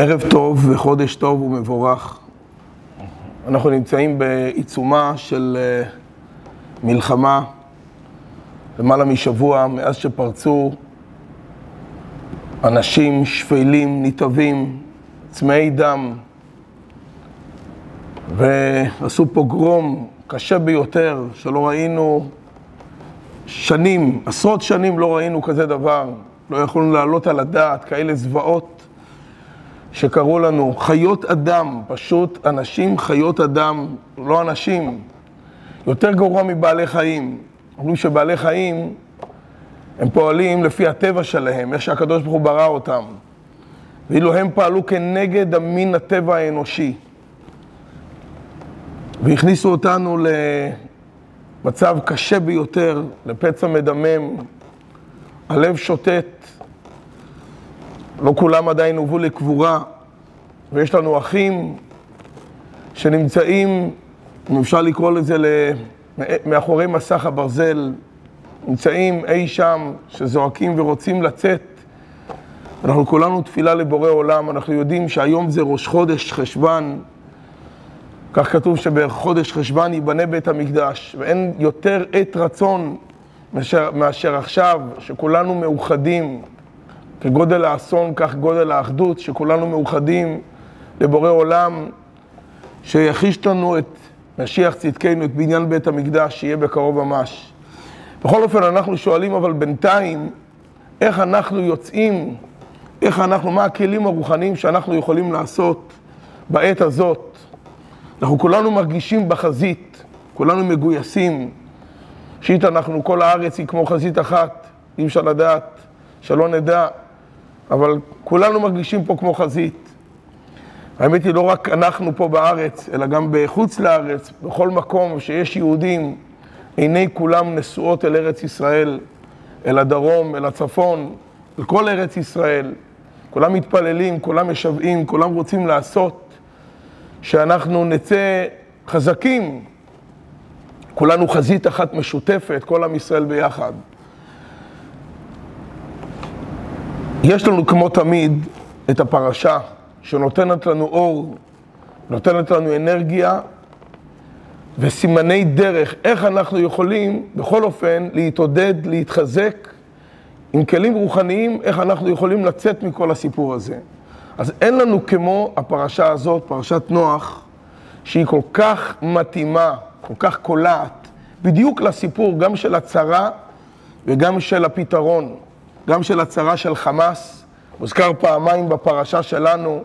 ערב טוב וחודש טוב ומבורך. אנחנו נמצאים בעיצומה של אה, מלחמה למעלה משבוע מאז שפרצו אנשים שפלים, נתעבים, צמאי דם, ועשו פוגרום קשה ביותר שלא ראינו שנים, עשרות שנים לא ראינו כזה דבר. לא יכולנו להעלות על הדעת כאלה זוועות שקראו לנו. חיות אדם, פשוט אנשים חיות אדם, לא אנשים. יותר גרוע מבעלי חיים. אומרים שבעלי חיים, הם פועלים לפי הטבע שלהם, איך שהקדוש ברוך הוא ברא אותם. ואילו הם פעלו כנגד המין הטבע האנושי. והכניסו אותנו למצב קשה ביותר, לפצע מדמם, הלב שוטט, לא כולם עדיין הובאו לקבורה, ויש לנו אחים שנמצאים, אם אפשר לקרוא לזה, מאחורי מסך הברזל, נמצאים אי שם, שזועקים ורוצים לצאת. אנחנו כולנו תפילה לבורא עולם, אנחנו יודעים שהיום זה ראש חודש חשוון, כך כתוב שבחודש חשוון ייבנה בית המקדש, ואין יותר עת רצון מאשר, מאשר עכשיו, שכולנו מאוחדים, כגודל האסון, כך גודל האחדות, שכולנו מאוחדים לבורא עולם, שיחיש לנו את משיח צדקנו, את בניין בית המקדש, שיהיה בקרוב ממש. בכל אופן, אנחנו שואלים אבל בינתיים, איך אנחנו יוצאים, איך אנחנו, מה הכלים הרוחניים שאנחנו יכולים לעשות בעת הזאת. אנחנו כולנו מרגישים בחזית, כולנו מגויסים. ראשית, אנחנו, כל הארץ היא כמו חזית אחת, אי אפשר לדעת, שלא נדע, אבל כולנו מרגישים פה כמו חזית. האמת היא, לא רק אנחנו פה בארץ, אלא גם בחוץ לארץ, בכל מקום שיש יהודים, עיני כולם נשואות אל ארץ ישראל, אל הדרום, אל הצפון, אל כל ארץ ישראל. כולם מתפללים, כולם משוועים, כולם רוצים לעשות שאנחנו נצא חזקים. כולנו חזית אחת משותפת, כל עם ישראל ביחד. יש לנו כמו תמיד את הפרשה שנותנת לנו אור, נותנת לנו אנרגיה וסימני דרך, איך אנחנו יכולים בכל אופן להתעודד, להתחזק עם כלים רוחניים, איך אנחנו יכולים לצאת מכל הסיפור הזה. אז אין לנו כמו הפרשה הזאת, פרשת נוח, שהיא כל כך מתאימה, כל כך קולעת, בדיוק לסיפור גם של הצרה וגם של הפתרון. גם של הצרה של חמאס, מוזכר פעמיים בפרשה שלנו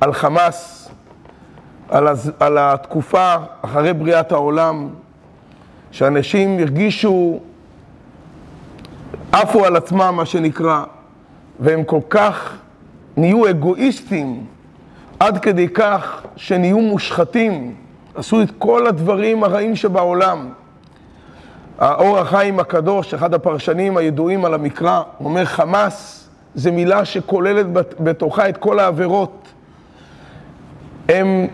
על חמאס, על, הז... על התקופה אחרי בריאת העולם, שאנשים הרגישו, עפו על עצמם, מה שנקרא, והם כל כך נהיו אגואיסטים, עד כדי כך שנהיו מושחתים, עשו את כל הדברים הרעים שבעולם. האור החיים הקדוש, אחד הפרשנים הידועים על המקרא, אומר חמאס זה מילה שכוללת בתוכה את כל העבירות. הם,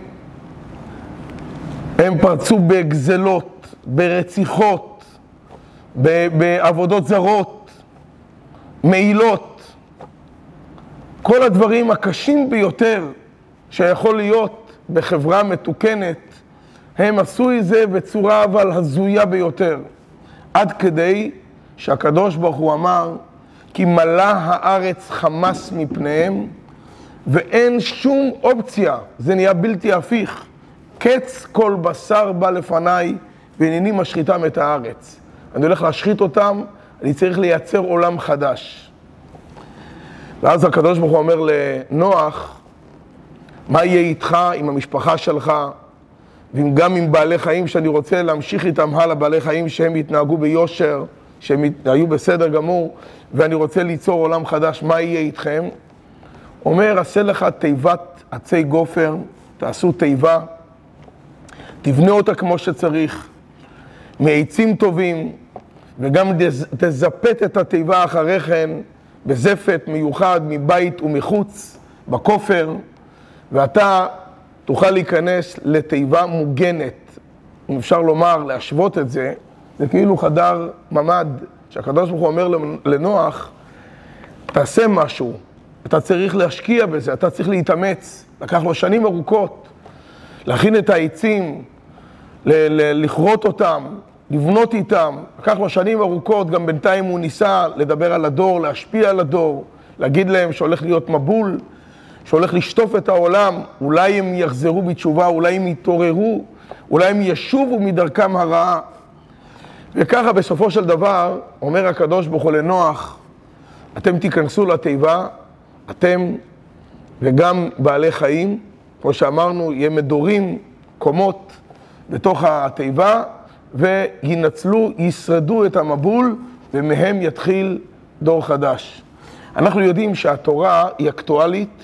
הם פרצו בגזלות, ברציחות, בעבודות זרות, מעילות. כל הדברים הקשים ביותר שיכול להיות בחברה מתוקנת, הם עשו את זה בצורה אבל הזויה ביותר. עד כדי שהקדוש ברוך הוא אמר, כי מלא הארץ חמס מפניהם, ואין שום אופציה, זה נהיה בלתי הפיך. קץ כל בשר בא לפניי, והנני משחיתם את הארץ. אני הולך להשחית אותם, אני צריך לייצר עולם חדש. ואז הקדוש ברוך הוא אומר לנוח, מה יהיה איתך, עם המשפחה שלך, וגם עם בעלי חיים שאני רוצה להמשיך איתם הלאה, בעלי חיים שהם יתנהגו ביושר, שהם היו בסדר גמור, ואני רוצה ליצור עולם חדש, מה יהיה איתכם? אומר, עשה לך תיבת עצי גופר, תעשו תיבה, תבנה אותה כמו שצריך, מעצים טובים, וגם תזפת את התיבה אחרי כן בזפת מיוחד מבית ומחוץ, בכופר, ואתה תוכל להיכנס לתיבה מוגנת, אם אפשר לומר, להשוות את זה, זה כאילו חדר ממ"ד, שהקדוש ברוך הוא אומר לנוח, תעשה משהו, אתה צריך להשקיע בזה, אתה צריך להתאמץ. לקח לו שנים ארוכות להכין את העצים, לכרות אותם, לבנות איתם. לקח לו שנים ארוכות, גם בינתיים הוא ניסה לדבר על הדור, להשפיע על הדור, להגיד להם שהולך להיות מבול, שהולך לשטוף את העולם, אולי הם יחזרו בתשובה, אולי הם יתעוררו, אולי הם ישובו מדרכם הרעה. וככה בסופו של דבר, אומר הקדוש ברוך הוא לנוח, אתם תיכנסו לתיבה, אתם וגם בעלי חיים, כמו שאמרנו, יהיה מדורים, קומות בתוך התיבה, וינצלו, ישרדו את המבול, ומהם יתחיל דור חדש. אנחנו יודעים שהתורה היא אקטואלית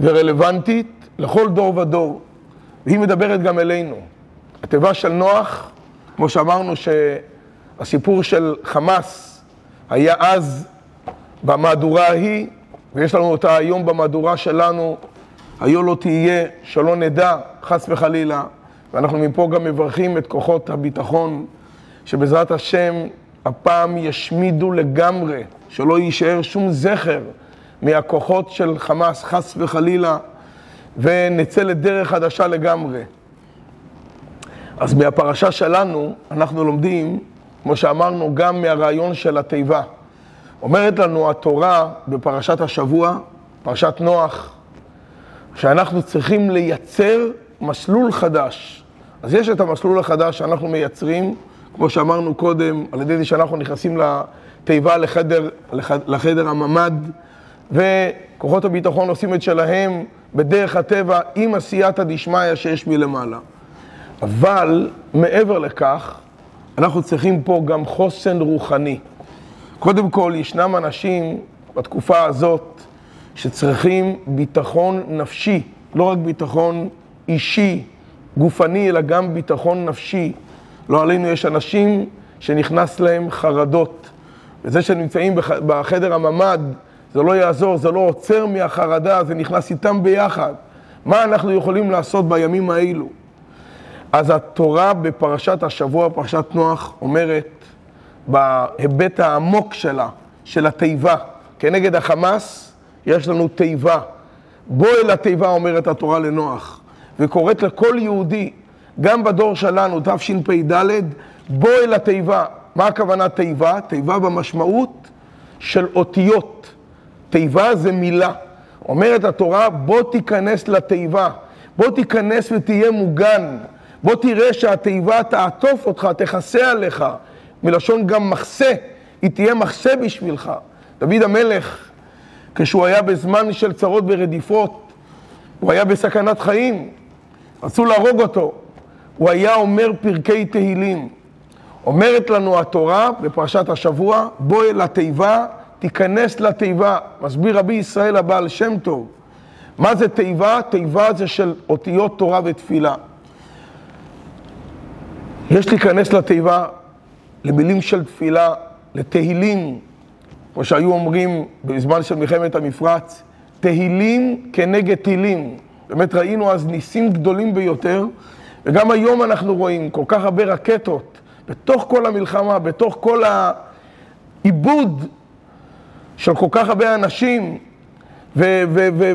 ורלוונטית לכל דור ודור, והיא מדברת גם אלינו. התיבה של נוח, כמו שאמרנו שהסיפור של חמאס היה אז במהדורה ההיא, ויש לנו אותה היום במהדורה שלנו, היו לא תהיה, שלא נדע, חס וחלילה. ואנחנו מפה גם מברכים את כוחות הביטחון, שבעזרת השם הפעם ישמידו לגמרי, שלא יישאר שום זכר מהכוחות של חמאס, חס וחלילה, ונצא לדרך חדשה לגמרי. אז מהפרשה שלנו אנחנו לומדים, כמו שאמרנו, גם מהרעיון של התיבה. אומרת לנו התורה בפרשת השבוע, פרשת נוח, שאנחנו צריכים לייצר מסלול חדש. אז יש את המסלול החדש שאנחנו מייצרים, כמו שאמרנו קודם, על ידי זה שאנחנו נכנסים לתיבה לחדר, לחדר הממ"ד, וכוחות הביטחון עושים את שלהם בדרך הטבע עם עשייתא דשמיא שיש מלמעלה. אבל מעבר לכך, אנחנו צריכים פה גם חוסן רוחני. קודם כל, ישנם אנשים בתקופה הזאת שצריכים ביטחון נפשי, לא רק ביטחון אישי, גופני, אלא גם ביטחון נפשי. לא עלינו, יש אנשים שנכנס להם חרדות. וזה שנמצאים בחדר הממ"ד, זה לא יעזור, זה לא עוצר מהחרדה, זה נכנס איתם ביחד. מה אנחנו יכולים לעשות בימים האלו? אז התורה בפרשת השבוע, פרשת נוח, אומרת, בהיבט העמוק שלה, של התיבה, כנגד החמאס, יש לנו תיבה. בוא אל התיבה, אומרת התורה לנוח, וקוראת לכל יהודי, גם בדור שלנו, תשפ"ד, בוא אל התיבה. מה הכוונה תיבה? תיבה במשמעות של אותיות. תיבה זה מילה. אומרת התורה, בוא תיכנס לתיבה, בוא תיכנס ותהיה מוגן, בוא תראה שהתיבה תעטוף אותך, תכסה עליך, מלשון גם מחסה, היא תהיה מחסה בשבילך. דוד המלך, כשהוא היה בזמן של צרות ורדיפות, הוא היה בסכנת חיים, רצו להרוג אותו, הוא היה אומר פרקי תהילים. אומרת לנו התורה בפרשת השבוע, בוא אל התיבה, תיכנס לתיבה. מסביר רבי ישראל הבעל שם טוב. מה זה תיבה? תיבה זה של אותיות תורה ותפילה. יש להיכנס לתיבה, למילים של תפילה, לתהילים, כמו שהיו אומרים בזמן של מלחמת המפרץ, תהילים כנגד טילים. באמת ראינו אז ניסים גדולים ביותר, וגם היום אנחנו רואים כל כך הרבה רקטות בתוך כל המלחמה, בתוך כל העיבוד של כל כך הרבה אנשים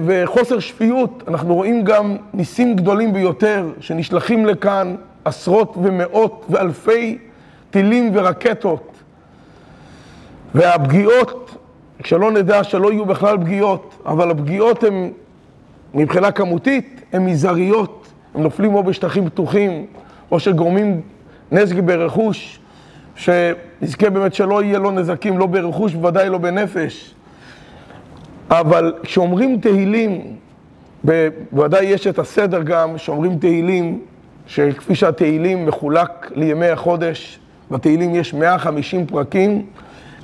וחוסר שפיות, אנחנו רואים גם ניסים גדולים ביותר שנשלחים לכאן עשרות ומאות ואלפי טילים ורקטות. והפגיעות, שלא נדע שלא יהיו בכלל פגיעות, אבל הפגיעות הן, מבחינה כמותית, הן מזעריות. הם נופלים או בשטחים פתוחים, או שגורמים נזק ברכוש, שנזכה באמת שלא יהיה לו נזקים, לא ברכוש, בוודאי לא בנפש. אבל כשאומרים תהילים, בוודאי יש את הסדר גם, שאומרים תהילים, שכפי שהתהילים מחולק לימי החודש, בתהילים יש 150 פרקים,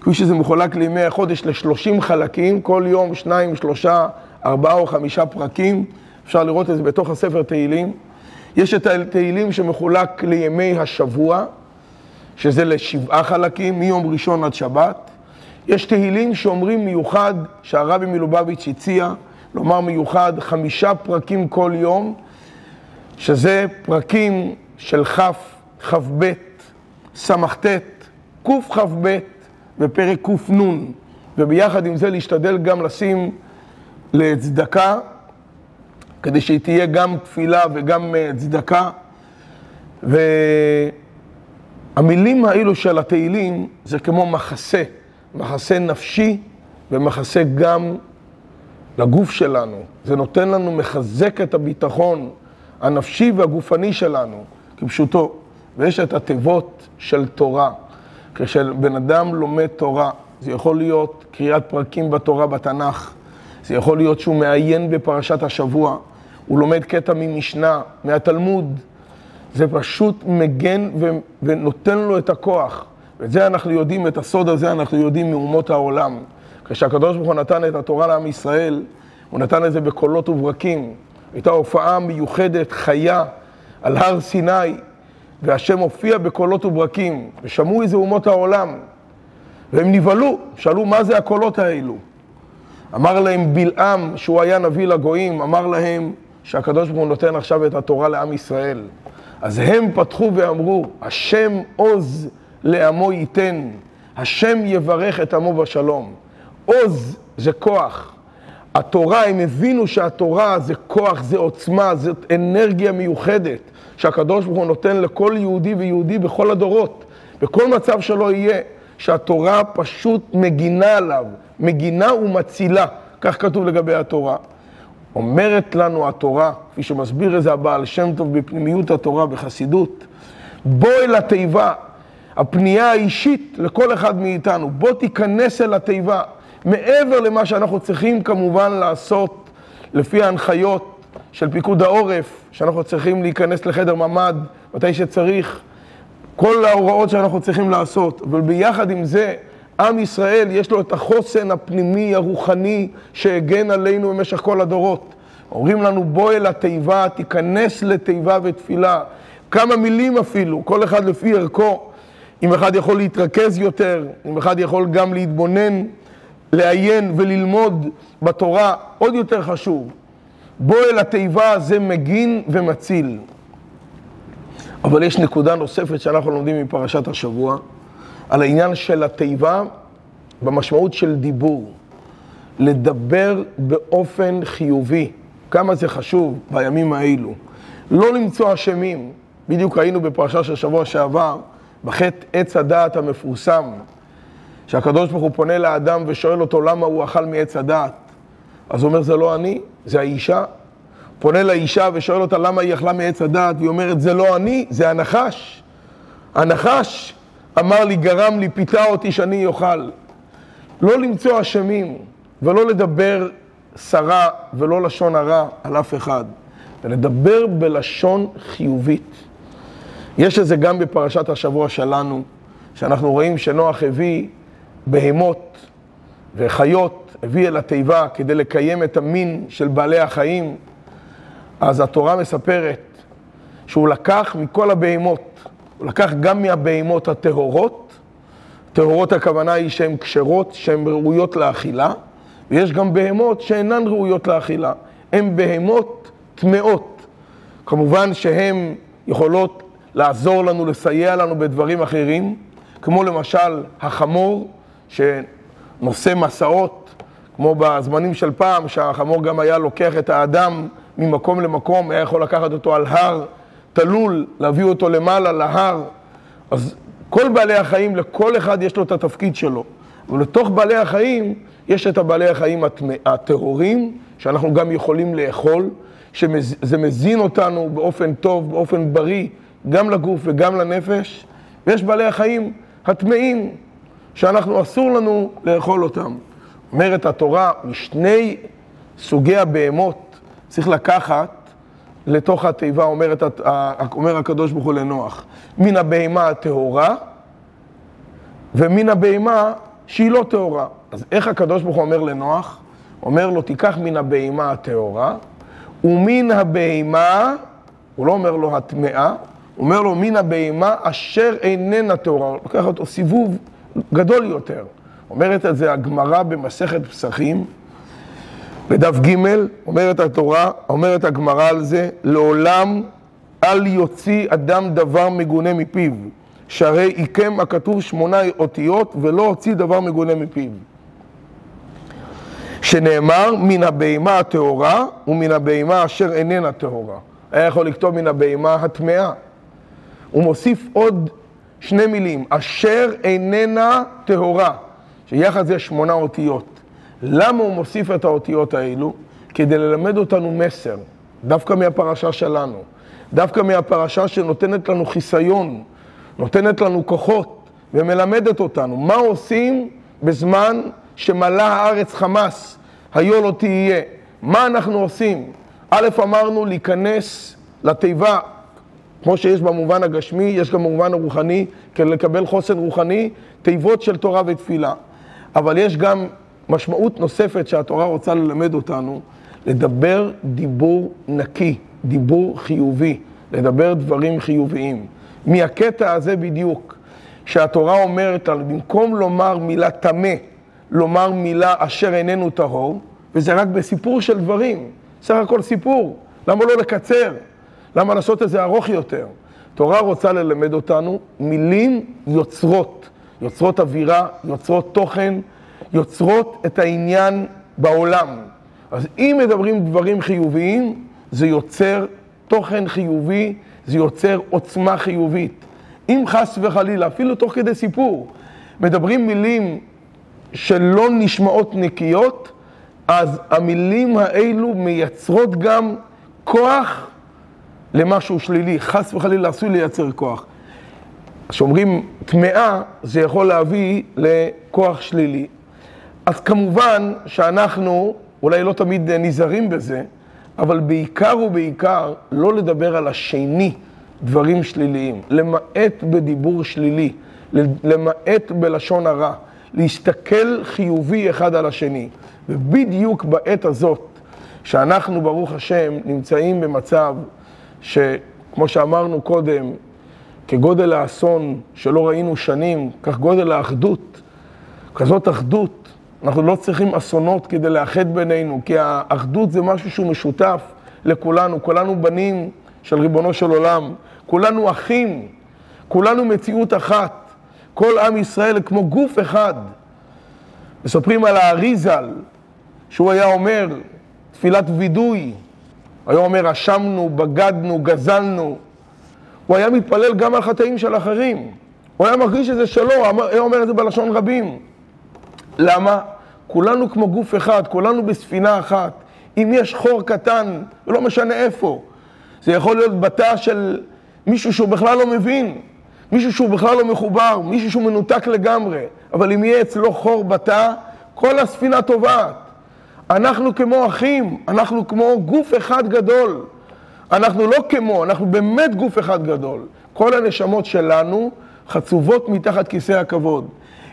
כפי שזה מחולק לימי החודש ל-30 חלקים, כל יום שניים, שלושה, ארבעה או חמישה פרקים, אפשר לראות את זה בתוך הספר תהילים. יש את התהילים שמחולק לימי השבוע, שזה לשבעה חלקים, מיום ראשון עד שבת. יש תהילים שאומרים מיוחד, שהרבי מלובביץ' הציע, לומר מיוחד, חמישה פרקים כל יום, שזה פרקים של כ', כ"ב, ס"ט, קכ"ב ופרק קנ, וביחד עם זה להשתדל גם לשים לצדקה, כדי שהיא תהיה גם תפילה וגם אה, צדקה. והמילים האלו של התהילים זה כמו מחסה, מחסה נפשי ומחסה גם לגוף שלנו. זה נותן לנו, מחזק את הביטחון הנפשי והגופני שלנו, כפשוטו. ויש את התיבות של תורה. כשבן אדם לומד תורה, זה יכול להיות קריאת פרקים בתורה בתנ"ך, זה יכול להיות שהוא מעיין בפרשת השבוע, הוא לומד קטע ממשנה, מהתלמוד, זה פשוט מגן ו- ונותן לו את הכוח. ואת זה אנחנו יודעים, את הסוד הזה אנחנו יודעים מאומות העולם. כשהקדוש ברוך הוא נתן את התורה לעם ישראל, הוא נתן את זה בקולות וברקים. הייתה הופעה מיוחדת, חיה, על הר סיני, והשם הופיע בקולות וברקים, ושמעו איזה אומות העולם, והם נבהלו, שאלו מה זה הקולות האלו. אמר להם בלעם, שהוא היה נביא לגויים, אמר להם שהקדוש ברוך הוא נותן עכשיו את התורה לעם ישראל. אז הם פתחו ואמרו, השם עוז לעמו ייתן, השם יברך את עמו בשלום. עוז זה כוח. התורה, הם הבינו שהתורה זה כוח, זה עוצמה, זאת אנרגיה מיוחדת שהקדוש ברוך הוא נותן לכל יהודי ויהודי בכל הדורות, בכל מצב שלא יהיה, שהתורה פשוט מגינה עליו, מגינה ומצילה, כך כתוב לגבי התורה. אומרת לנו התורה, כפי שמסביר את זה הבעל שם טוב בפנימיות התורה בחסידות, בוא אל התיבה, הפנייה האישית לכל אחד מאיתנו, בוא תיכנס אל התיבה, מעבר למה שאנחנו צריכים כמובן לעשות לפי ההנחיות של פיקוד העורף, שאנחנו צריכים להיכנס לחדר ממ"ד מתי שצריך, כל ההוראות שאנחנו צריכים לעשות, אבל ביחד עם זה, עם ישראל יש לו את החוסן הפנימי, הרוחני, שהגן עלינו במשך כל הדורות. אומרים לנו, בוא אל התיבה, תיכנס לתיבה ותפילה. כמה מילים אפילו, כל אחד לפי ערכו. אם אחד יכול להתרכז יותר, אם אחד יכול גם להתבונן, לעיין וללמוד בתורה, עוד יותר חשוב. בוא אל התיבה, זה מגין ומציל. אבל יש נקודה נוספת שאנחנו לומדים מפרשת השבוע, על העניין של התיבה במשמעות של דיבור. לדבר באופן חיובי. כמה זה חשוב בימים האלו. לא למצוא אשמים. בדיוק היינו בפרשה של שבוע שעבר, בחטא עץ הדעת המפורסם, שהקדוש ברוך הוא פונה לאדם ושואל אותו למה הוא אכל מעץ הדעת. אז הוא אומר, זה לא אני, זה האישה. פונה לאישה ושואל אותה למה היא אכלה מעץ הדעת, והיא אומרת, זה לא אני, זה הנחש. הנחש אמר לי, גרם לי, פיתה אותי שאני אוכל. לא למצוא אשמים ולא לדבר סרה ולא לשון הרע על אף אחד, ולדבר בלשון חיובית. יש את זה גם בפרשת השבוע שלנו, שאנחנו רואים שנוח הביא בהמות וחיות, הביא אל התיבה כדי לקיים את המין של בעלי החיים. אז התורה מספרת שהוא לקח מכל הבהמות, הוא לקח גם מהבהמות הטהורות, טהורות הכוונה היא שהן כשרות, שהן ראויות לאכילה, ויש גם בהמות שאינן ראויות לאכילה, הן בהמות טמאות. כמובן שהן יכולות לעזור לנו, לסייע לנו בדברים אחרים, כמו למשל החמור, שנושא מסעות, כמו בזמנים של פעם, שהחמור גם היה לוקח את האדם ממקום למקום, היה יכול לקחת אותו על הר תלול, להביא אותו למעלה להר. אז כל בעלי החיים, לכל אחד יש לו את התפקיד שלו. ולתוך בעלי החיים יש את הבעלי החיים הטהורים, שאנחנו גם יכולים לאכול, שזה מזין אותנו באופן טוב, באופן בריא, גם לגוף וגם לנפש, ויש בעלי החיים הטמאים, שאנחנו, אסור לנו לאכול אותם. אומרת התורה, משני סוגי הבהמות צריך לקחת לתוך התיבה, אומרת, אומר הקדוש ברוך הוא לנוח, מן הבהמה הטהורה ומן הבהמה שהיא לא טהורה. אז איך הקדוש ברוך הוא אומר לנוח? אומר לו, תיקח מן הבהמה הטהורה, ומן הבהמה, הוא לא אומר לו הטמאה, הוא אומר לו, מן הבהמה אשר איננה טהורה. הוא לוקח אותו סיבוב גדול יותר. אומרת את זה הגמרא במסכת פסחים, בדף ג', אומרת התורה, אומרת הגמרא על זה, לעולם אל יוציא אדם דבר מגונה מפיו. שהרי עיקם הכתוב שמונה אותיות ולא הוציא דבר מגונה מפיו. שנאמר מן הבהמה הטהורה ומן הבהמה אשר איננה טהורה. היה יכול לכתוב מן הבהמה הטמאה. הוא מוסיף עוד שני מילים, אשר איננה טהורה, שיחד זה שמונה אותיות. למה הוא מוסיף את האותיות האלו? כדי ללמד אותנו מסר, דווקא מהפרשה שלנו, דווקא מהפרשה שנותנת לנו חיסיון, נותנת לנו כוחות ומלמדת אותנו מה עושים בזמן שמלאה הארץ חמס, היו לא תהיה. מה אנחנו עושים? א', אמרנו להיכנס לתיבה, כמו שיש במובן הגשמי, יש גם במובן הרוחני, כדי לקבל חוסן רוחני, תיבות של תורה ותפילה. אבל יש גם משמעות נוספת שהתורה רוצה ללמד אותנו, לדבר דיבור נקי, דיבור חיובי, לדבר דברים חיוביים. מהקטע הזה בדיוק, שהתורה אומרת במקום לומר מילה טמא, לומר מילה אשר איננו טהור, וזה רק בסיפור של דברים, סך הכל סיפור, למה לא לקצר? למה לעשות את זה ארוך יותר? תורה רוצה ללמד אותנו מילים יוצרות, יוצרות אווירה, יוצרות תוכן, יוצרות את העניין בעולם. אז אם מדברים דברים חיוביים, זה יוצר תוכן חיובי, זה יוצר עוצמה חיובית. אם חס וחלילה, אפילו תוך כדי סיפור, מדברים מילים שלא נשמעות נקיות, אז המילים האלו מייצרות גם כוח למשהו שלילי. חס וחלילה עשוי לייצר כוח. כשאומרים טמאה, זה יכול להביא לכוח שלילי. אז כמובן שאנחנו אולי לא תמיד נזהרים בזה, אבל בעיקר ובעיקר לא לדבר על השני דברים שליליים, למעט בדיבור שלילי, למעט בלשון הרע, להסתכל חיובי אחד על השני. ובדיוק בעת הזאת, שאנחנו, ברוך השם, נמצאים במצב שכמו שאמרנו קודם, כגודל האסון שלא ראינו שנים, כך גודל האחדות, כזאת אחדות, אנחנו לא צריכים אסונות כדי לאחד בינינו, כי האחדות זה משהו שהוא משותף לכולנו, כולנו בנים של ריבונו של עולם, כולנו אחים, כולנו מציאות אחת, כל עם ישראל כמו גוף אחד. מספרים על האריזל, שהוא היה אומר תפילת וידוי, היה אומר אשמנו, בגדנו, גזלנו. הוא היה מתפלל גם על חטאים של אחרים. הוא היה מרגיש שזה שלו, היה אומר את זה בלשון רבים. למה? כולנו כמו גוף אחד, כולנו בספינה אחת. אם יש חור קטן, ולא משנה איפה, זה יכול להיות בתא של מישהו שהוא בכלל לא מבין, מישהו שהוא בכלל לא מחובר, מישהו שהוא מנותק לגמרי, אבל אם יהיה אצלו חור בתא, כל הספינה טובעת. אנחנו כמו אחים, אנחנו כמו גוף אחד גדול. אנחנו לא כמו, אנחנו באמת גוף אחד גדול. כל הנשמות שלנו חצובות מתחת כיסא הכבוד.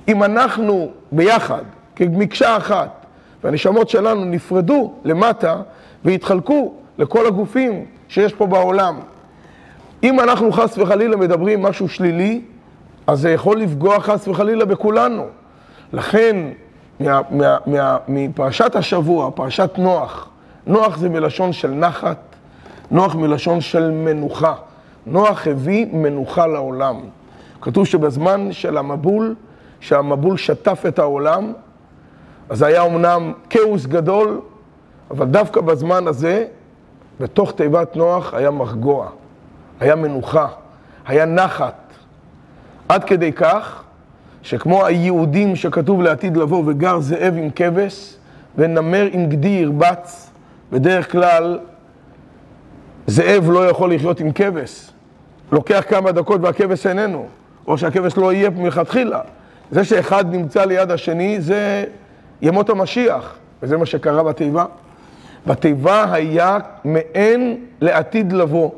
אם אנחנו ביחד, כמקשה אחת, והנשמות שלנו נפרדו למטה והתחלקו לכל הגופים שיש פה בעולם. אם אנחנו חס וחלילה מדברים משהו שלילי, אז זה יכול לפגוע חס וחלילה בכולנו. לכן, מה, מה, מה, מפרשת השבוע, פרשת נוח, נוח זה מלשון של נחת, נוח מלשון של מנוחה. נוח הביא מנוחה לעולם. כתוב שבזמן של המבול, שהמבול שטף את העולם, אז היה אמנם כאוס גדול, אבל דווקא בזמן הזה, בתוך תיבת נוח היה מרגוע, היה מנוחה, היה נחת. עד כדי כך שכמו היהודים שכתוב לעתיד לבוא וגר זאב עם כבש ונמר עם גדי ירבץ, בדרך כלל זאב לא יכול לחיות עם כבש. לוקח כמה דקות והכבש איננו, או שהכבש לא יהיה מלכתחילה. זה שאחד נמצא ליד השני זה ימות המשיח, וזה מה שקרה בתיבה. בתיבה היה מעין לעתיד לבוא.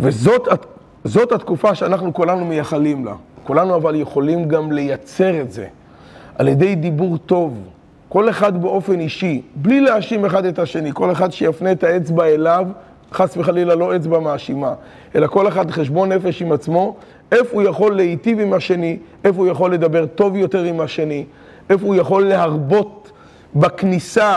וזאת התקופה שאנחנו כולנו מייחלים לה. כולנו אבל יכולים גם לייצר את זה על ידי דיבור טוב. כל אחד באופן אישי, בלי להאשים אחד את השני, כל אחד שיפנה את האצבע אליו, חס וחלילה לא אצבע מאשימה, אלא כל אחד חשבון נפש עם עצמו, איפה הוא יכול להיטיב עם השני, איפה הוא יכול לדבר טוב יותר עם השני, איפה הוא יכול להרבות בכניסה,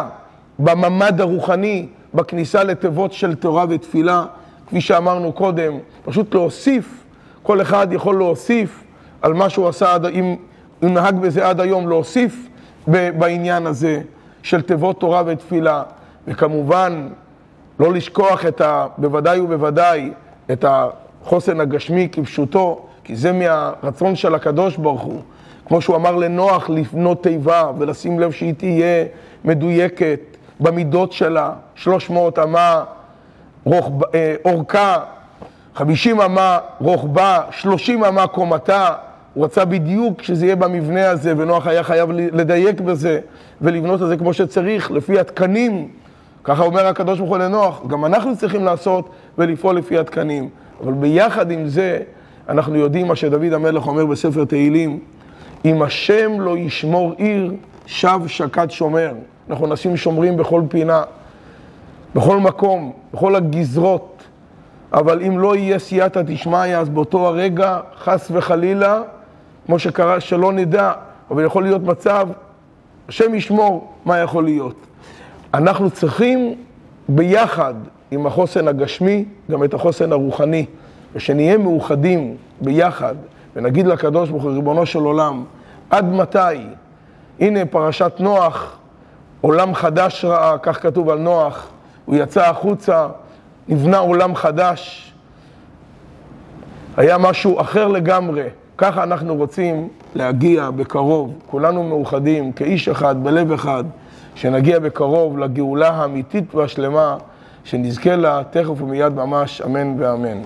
בממד הרוחני, בכניסה לתיבות של תורה ותפילה, כפי שאמרנו קודם, פשוט להוסיף, כל אחד יכול להוסיף על מה שהוא עשה, עד, אם הוא נהג בזה עד היום, להוסיף בעניין הזה של תיבות תורה ותפילה, וכמובן לא לשכוח את ה... בוודאי ובוודאי את החוסן הגשמי כפשוטו, כי זה מהרצון של הקדוש ברוך הוא. כמו שהוא אמר לנוח לבנות תיבה ולשים לב שהיא תהיה מדויקת במידות שלה, 300 אמה רוחב, אה, אורכה, 50 אמה רוחבה, 30 אמה קומתה. הוא רצה בדיוק שזה יהיה במבנה הזה, ונוח היה חייב לדייק בזה ולבנות את זה כמו שצריך, לפי התקנים. ככה אומר הקדוש ברוך הוא לנוח, גם אנחנו צריכים לעשות ולפעול לפי התקנים. אבל ביחד עם זה, אנחנו יודעים מה שדוד המלך אומר בספר תהילים, אם השם לא ישמור עיר, שב שקד שומר. אנחנו נשים שומרים בכל פינה, בכל מקום, בכל הגזרות. אבל אם לא יהיה סייעתא דשמיא, אז באותו הרגע, חס וחלילה, כמו שקרה, שלא נדע, אבל יכול להיות מצב, השם ישמור מה יכול להיות. אנחנו צריכים ביחד עם החוסן הגשמי, גם את החוסן הרוחני, ושנהיה מאוחדים ביחד, ונגיד לקדוש ברוך הוא, ריבונו של עולם, עד מתי? הנה פרשת נוח, עולם חדש ראה, כך כתוב על נוח, הוא יצא החוצה, נבנה עולם חדש, היה משהו אחר לגמרי. ככה אנחנו רוצים להגיע בקרוב, כולנו מאוחדים, כאיש אחד, בלב אחד, שנגיע בקרוב לגאולה האמיתית והשלמה, שנזכה לה תכף ומיד ממש, אמן ואמן.